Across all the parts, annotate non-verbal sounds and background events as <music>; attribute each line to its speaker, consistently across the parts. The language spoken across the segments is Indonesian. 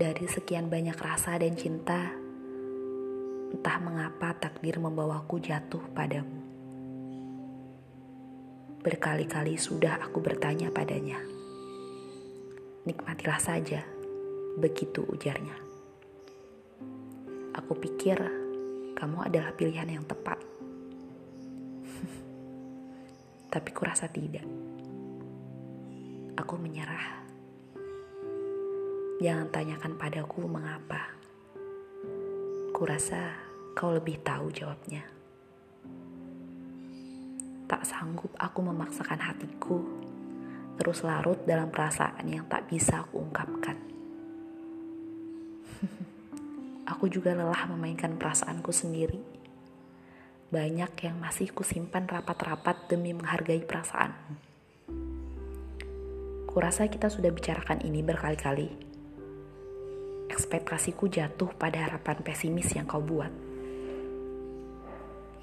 Speaker 1: Dari sekian banyak rasa dan cinta, entah mengapa takdir membawaku jatuh padamu. Berkali-kali sudah aku bertanya padanya. Nikmatilah saja, begitu ujarnya. Aku pikir kamu adalah pilihan yang tepat. <laughs> Tapi kurasa tidak. Aku menyerah. Jangan tanyakan padaku mengapa. Kurasa kau lebih tahu jawabnya. Tak sanggup aku memaksakan hatiku terus larut dalam perasaan yang tak bisa aku ungkapkan. <laughs> aku juga lelah memainkan perasaanku sendiri. Banyak yang masih kusimpan rapat-rapat demi menghargai perasaanmu. Kurasa kita sudah bicarakan ini berkali-kali ekspektasiku jatuh pada harapan pesimis yang kau buat.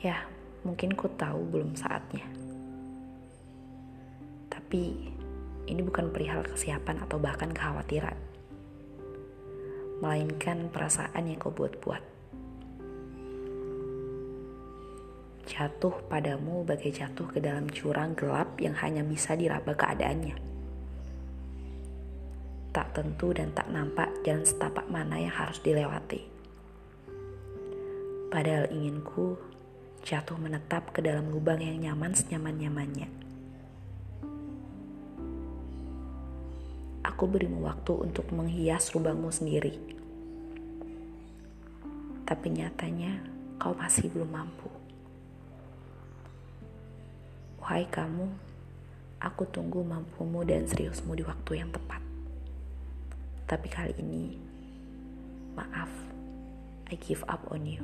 Speaker 1: Ya, mungkin ku tahu belum saatnya. Tapi ini bukan perihal kesiapan atau bahkan kekhawatiran. Melainkan perasaan yang kau buat-buat. Jatuh padamu bagai jatuh ke dalam jurang gelap yang hanya bisa diraba keadaannya tak tentu dan tak nampak jalan setapak mana yang harus dilewati. Padahal inginku jatuh menetap ke dalam lubang yang nyaman senyaman-nyamannya. Aku berimu waktu untuk menghias lubangmu sendiri. Tapi nyatanya kau masih belum mampu. Wahai kamu, aku tunggu mampumu dan seriusmu di waktu yang tepat. Tapi kali ini, maaf, I give up on you.